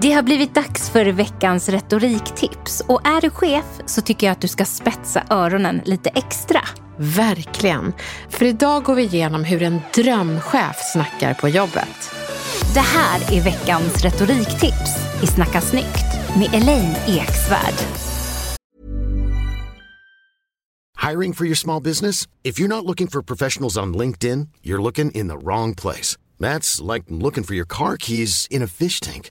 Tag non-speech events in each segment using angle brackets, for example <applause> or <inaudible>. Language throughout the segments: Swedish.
Det har blivit dags för veckans retoriktips och är du chef så tycker jag att du ska spetsa öronen lite extra. Verkligen. För idag går vi igenom hur en drömchef snackar på jobbet. Det här är veckans retoriktips i Snacka snyggt med Elaine Eksvärd. Hiring for your small business? If you're not looking for professionals on LinkedIn, you're looking in the wrong place. That's like looking for your car keys in a fish tank.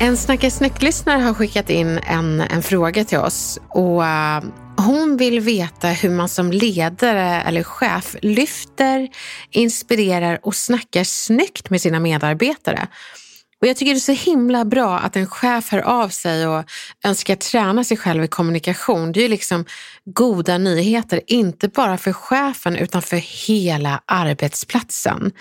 En Snacka snyggt-lyssnare har skickat in en, en fråga till oss. Och uh, Hon vill veta hur man som ledare eller chef lyfter, inspirerar och snackar snyggt med sina medarbetare. Och Jag tycker det är så himla bra att en chef hör av sig och önskar träna sig själv i kommunikation. Det är ju liksom goda nyheter, inte bara för chefen utan för hela arbetsplatsen.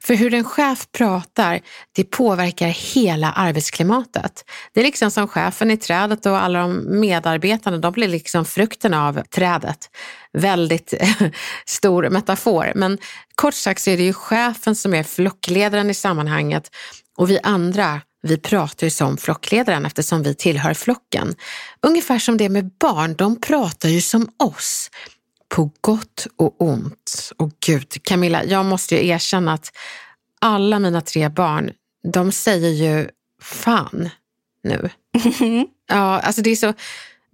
För hur en chef pratar, det påverkar hela arbetsklimatet. Det är liksom som chefen i trädet och alla de medarbetarna, de blir liksom frukten av trädet. Väldigt <laughs> stor metafor, men kort sagt så är det ju chefen som är flockledaren i sammanhanget och vi andra, vi pratar ju som flockledaren eftersom vi tillhör flocken. Ungefär som det med barn, de pratar ju som oss. På gott och ont. Och gud, Camilla, jag måste ju erkänna att alla mina tre barn, de säger ju fan nu. <laughs> Ja, alltså det är så...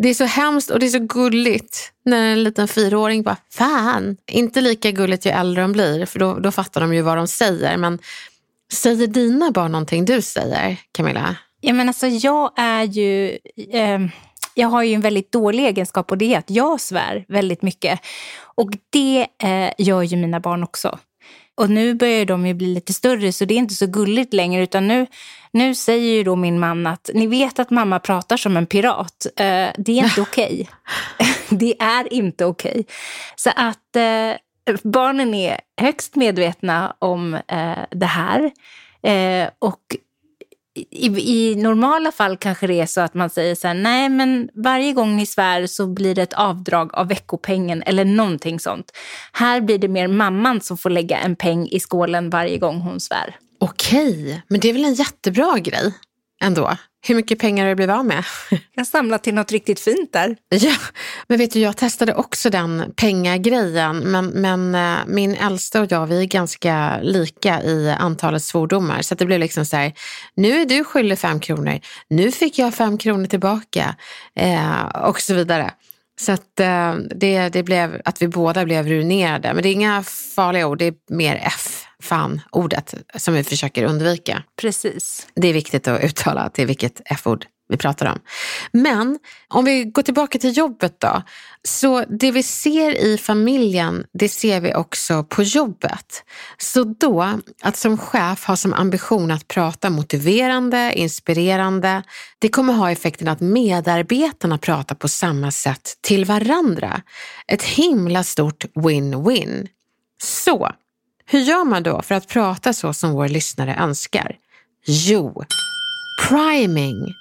Det är så hemskt och det är så gulligt när en liten fyraåring bara fan. Inte lika gulligt ju äldre de blir för då, då fattar de ju vad de säger. Men Säger dina barn någonting du säger, Camilla? Ja, men alltså, jag är ju... Eh, jag har ju en väldigt dålig egenskap och det är att jag svär väldigt mycket. Och det eh, gör ju mina barn också. Och nu börjar de ju bli lite större så det är inte så gulligt längre utan nu, nu säger ju då min man att ni vet att mamma pratar som en pirat. Eh, det är inte <laughs> okej. Okay. <laughs> det är inte okej. Okay. Så att eh, barnen är högst medvetna om eh, det här. Eh, och i, i, normala fall kanske det är så att man säger så här, nej men varje gång ni svär så blir det ett avdrag av veckopengen eller någonting sånt. Här blir det mer mamman som får lägga en peng i skålen varje gång hon svär. Okej, men det är väl en jättebra grej ändå? Hur mycket pengar har du blivit av med? <laughs> Jag samlat till något riktigt fint där. Ja, men vet du, jag testade också den pengagrejen. Men, men äh, min äldsta och jag, vi är ganska lika i antalet svordomar. Så det blev liksom så här, nu är du skyldig fem kronor. Nu fick jag fem kronor tillbaka. Eh, och så vidare. Så att, eh, det, det blev att vi båda blev ruinerade. Men det är inga farliga ord, det är mer F fan-ordet som vi försöker undvika. Precis. Det är viktigt att uttala är vilket F-ord vi pratar om. Men om vi går tillbaka till jobbet då. Så det vi ser i familjen, det ser vi också på jobbet. Så då, att som chef ha som ambition att prata motiverande, inspirerande, det kommer ha effekten att medarbetarna pratar på samma sätt till varandra. Ett himla stort win-win. Så, hur gör man då för att prata så som vår lyssnare önskar? Jo, priming.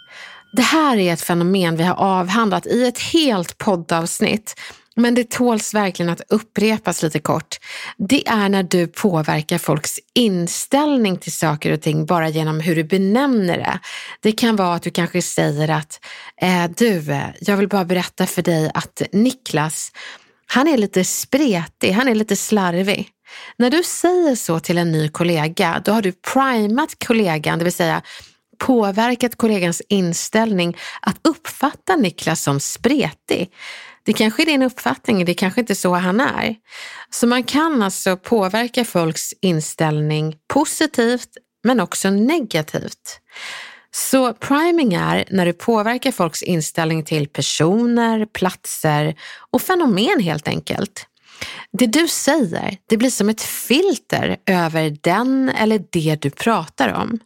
Det här är ett fenomen vi har avhandlat i ett helt poddavsnitt. Men det tåls verkligen att upprepas lite kort. Det är när du påverkar folks inställning till saker och ting bara genom hur du benämner det. Det kan vara att du kanske säger att eh, du, eh, jag vill bara berätta för dig att Niklas, han är lite spretig, han är lite slarvig. När du säger så till en ny kollega, då har du primat kollegan, det vill säga påverkat kollegans inställning att uppfatta Niklas som spretig. Det kanske är din uppfattning, det kanske inte är så han är. Så man kan alltså påverka folks inställning positivt men också negativt. Så priming är när du påverkar folks inställning till personer, platser och fenomen helt enkelt. Det du säger, det blir som ett filter över den eller det du pratar om.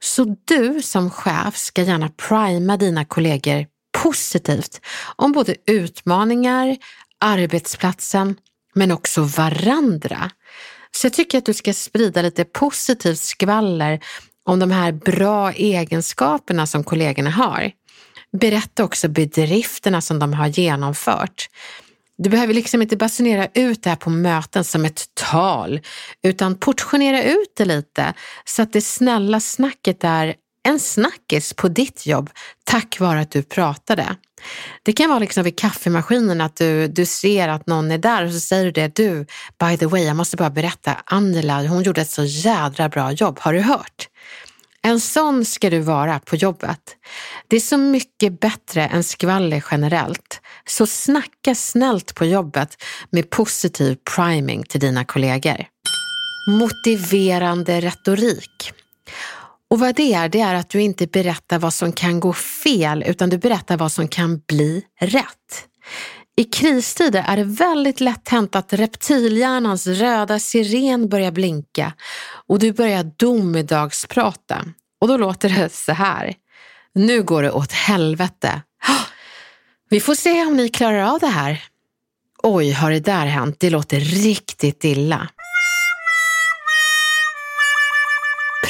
Så du som chef ska gärna prima dina kollegor positivt om både utmaningar, arbetsplatsen men också varandra. Så jag tycker att du ska sprida lite positivt skvaller om de här bra egenskaperna som kollegorna har. Berätta också bedrifterna som de har genomfört. Du behöver liksom inte basunera ut det här på möten som ett tal, utan portionera ut det lite så att det snälla snacket är en snackis på ditt jobb tack vare att du pratade. Det kan vara liksom vid kaffemaskinen att du, du ser att någon är där och så säger du det. Du, by the way, jag måste bara berätta, Angela, hon gjorde ett så jädra bra jobb. Har du hört? En sån ska du vara på jobbet. Det är så mycket bättre än skvaller generellt. Så snacka snällt på jobbet med positiv priming till dina kollegor. Motiverande retorik. Och vad det är, det är att du inte berättar vad som kan gå fel utan du berättar vad som kan bli rätt. I kristider är det väldigt lätt hänt att reptilhjärnans röda siren börjar blinka och du börjar domedagsprata. Och då låter det så här. Nu går det åt helvete. Vi får se om ni klarar av det här. Oj, har det där hänt? Det låter riktigt illa.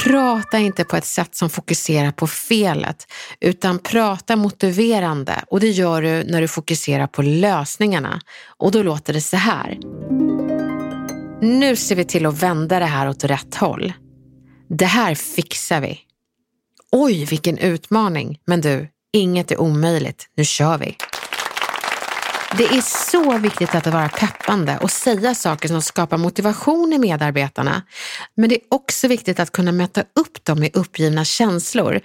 Prata inte på ett sätt som fokuserar på felet, utan prata motiverande och det gör du när du fokuserar på lösningarna. Och då låter det så här. Nu ser vi till att vända det här åt rätt håll. Det här fixar vi. Oj, vilken utmaning. Men du, inget är omöjligt. Nu kör vi. Det är så viktigt att vara peppande och säga saker som skapar motivation i medarbetarna. Men det är också viktigt att kunna möta upp dem med uppgivna känslor.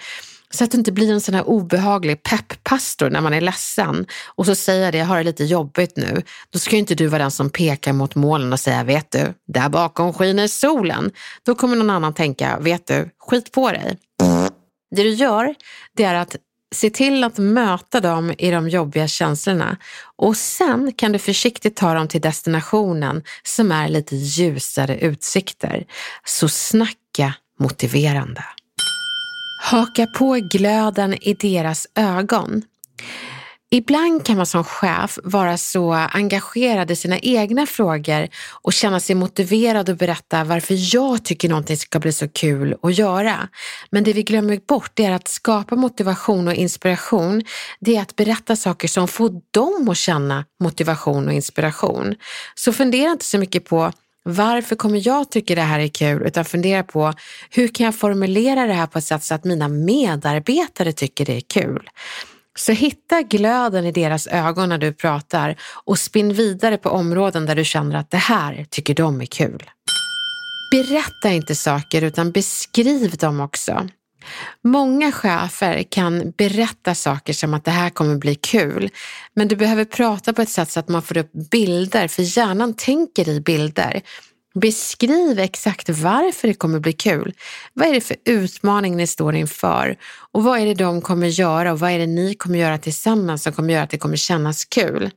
Så att du inte blir en sån här obehaglig pepppastor när man är ledsen och så säger det, jag har det lite jobbigt nu. Då ska inte du vara den som pekar mot molnen och säga, vet du, där bakom skiner solen. Då kommer någon annan tänka, vet du, skit på dig. Det du gör, det är att se till att möta dem i de jobbiga känslorna och sen kan du försiktigt ta dem till destinationen som är lite ljusare utsikter. Så snacka motiverande. Haka på glöden i deras ögon. Ibland kan man som chef vara så engagerad i sina egna frågor och känna sig motiverad att berätta varför jag tycker någonting ska bli så kul att göra. Men det vi glömmer bort är att skapa motivation och inspiration. Det är att berätta saker som får dem att känna motivation och inspiration. Så fundera inte så mycket på varför kommer jag tycka det här är kul? Utan fundera på hur kan jag formulera det här på ett sätt så att mina medarbetare tycker det är kul? Så hitta glöden i deras ögon när du pratar och spinn vidare på områden där du känner att det här tycker de är kul. Berätta inte saker utan beskriv dem också. Många chefer kan berätta saker som att det här kommer bli kul, men du behöver prata på ett sätt så att man får upp bilder, för hjärnan tänker i bilder. Beskriv exakt varför det kommer bli kul. Vad är det för utmaning ni står inför? Och vad är det de kommer göra och vad är det ni kommer göra tillsammans som kommer göra att det kommer kännas kul?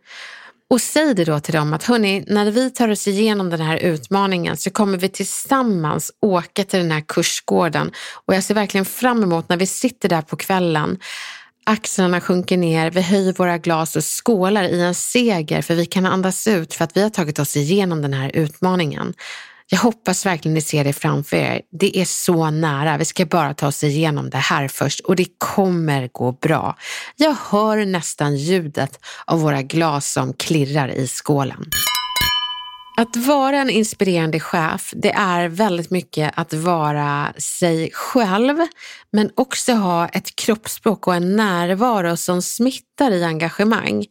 Och säg det då till dem att hörni, när vi tar oss igenom den här utmaningen så kommer vi tillsammans åka till den här kursgården. Och jag ser verkligen fram emot när vi sitter där på kvällen Axlarna sjunker ner, vi höjer våra glas och skålar i en seger för vi kan andas ut för att vi har tagit oss igenom den här utmaningen. Jag hoppas verkligen ni ser det framför er. Det är så nära. Vi ska bara ta oss igenom det här först och det kommer gå bra. Jag hör nästan ljudet av våra glas som klirrar i skålen. Att vara en inspirerande chef, det är väldigt mycket att vara sig själv, men också ha ett kroppsspråk och en närvaro som smittar i engagemang.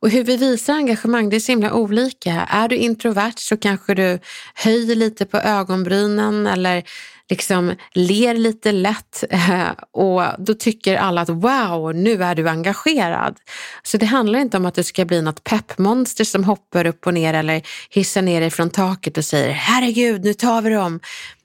Och hur vi visar engagemang, det är så himla olika. Är du introvert så kanske du höjer lite på ögonbrynen eller liksom ler lite lätt eh, och då tycker alla att wow, nu är du engagerad. Så det handlar inte om att du ska bli något peppmonster som hoppar upp och ner eller hissar ner dig från taket och säger herregud, nu tar vi dem.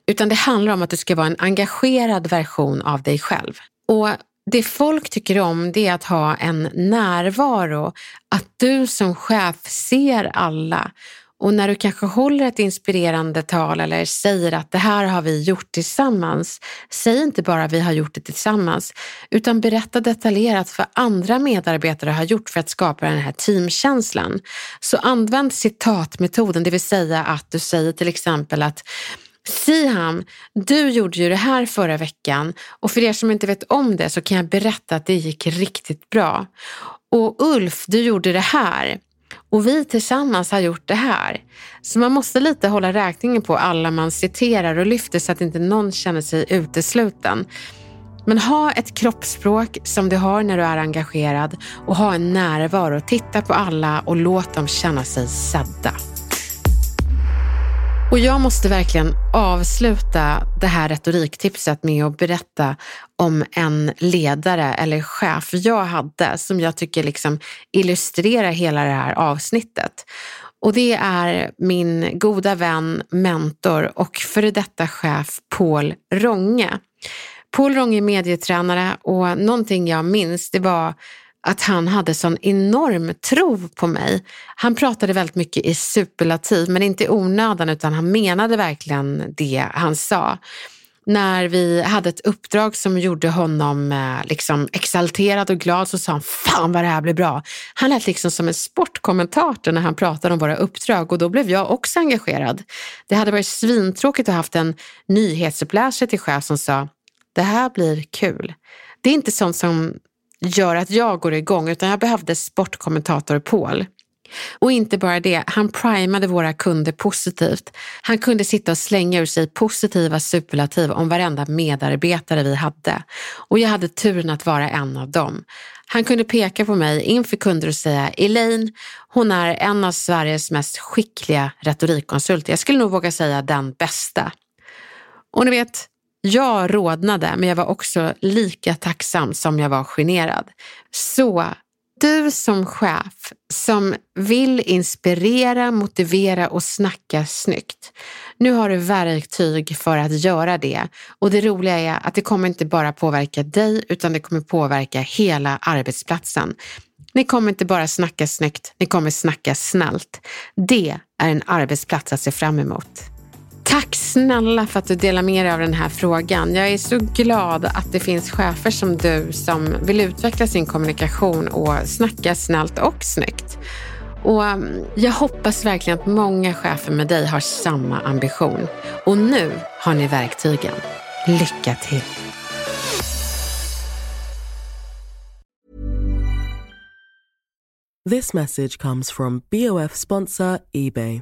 Utan det handlar om att du ska vara en engagerad version av dig själv. Och det folk tycker om det är att ha en närvaro, att du som chef ser alla och när du kanske håller ett inspirerande tal eller säger att det här har vi gjort tillsammans, säg inte bara vi har gjort det tillsammans, utan berätta detaljerat vad andra medarbetare har gjort för att skapa den här teamkänslan. Så använd citatmetoden, det vill säga att du säger till exempel att Siham, du gjorde ju det här förra veckan och för er som inte vet om det så kan jag berätta att det gick riktigt bra. Och Ulf, du gjorde det här. Och vi tillsammans har gjort det här. Så man måste lite hålla räkningen på alla man citerar och lyfter så att inte någon känner sig utesluten. Men ha ett kroppsspråk som du har när du är engagerad och ha en närvaro. Titta på alla och låt dem känna sig sedda. Och jag måste verkligen avsluta det här retoriktipset med att berätta om en ledare eller chef jag hade som jag tycker liksom illustrerar hela det här avsnittet. Och det är min goda vän, mentor och före detta chef Paul Ronge. Paul Ronge är medietränare och någonting jag minns det var att han hade sån enorm tro på mig. Han pratade väldigt mycket i superlativ, men inte i onödan utan han menade verkligen det han sa. När vi hade ett uppdrag som gjorde honom eh, liksom exalterad och glad så sa han fan vad det här blir bra. Han lät liksom som en sportkommentator när han pratade om våra uppdrag och då blev jag också engagerad. Det hade varit svintråkigt att haft en nyhetsuppläsare till chef som sa det här blir kul. Det är inte sånt som gör att jag går igång utan jag behövde sportkommentator Paul. Och inte bara det, han primade våra kunder positivt. Han kunde sitta och slänga ur sig positiva superlativ om varenda medarbetare vi hade. Och jag hade turen att vara en av dem. Han kunde peka på mig inför kunder och säga Elaine, hon är en av Sveriges mest skickliga retorikkonsulter. Jag skulle nog våga säga den bästa. Och ni vet, jag rodnade, men jag var också lika tacksam som jag var generad. Så du som chef som vill inspirera, motivera och snacka snyggt. Nu har du verktyg för att göra det och det roliga är att det kommer inte bara påverka dig utan det kommer påverka hela arbetsplatsen. Ni kommer inte bara snacka snyggt, ni kommer snacka snällt. Det är en arbetsplats att se fram emot. Tack snälla för att du delar med dig av den här frågan. Jag är så glad att det finns chefer som du som vill utveckla sin kommunikation och snacka snällt och snyggt. Och mm, jag hoppas verkligen att många chefer med dig har samma ambition. Och nu har ni verktygen. Lycka till! This message comes from BOF sponsor Ebay.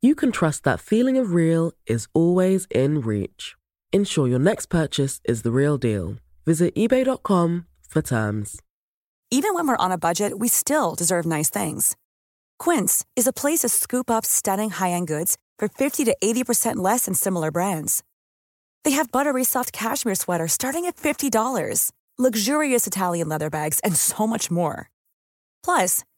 you can trust that feeling of real is always in reach. Ensure your next purchase is the real deal. Visit eBay.com for terms. Even when we're on a budget, we still deserve nice things. Quince is a place to scoop up stunning high end goods for 50 to 80% less than similar brands. They have buttery soft cashmere sweaters starting at $50, luxurious Italian leather bags, and so much more. Plus,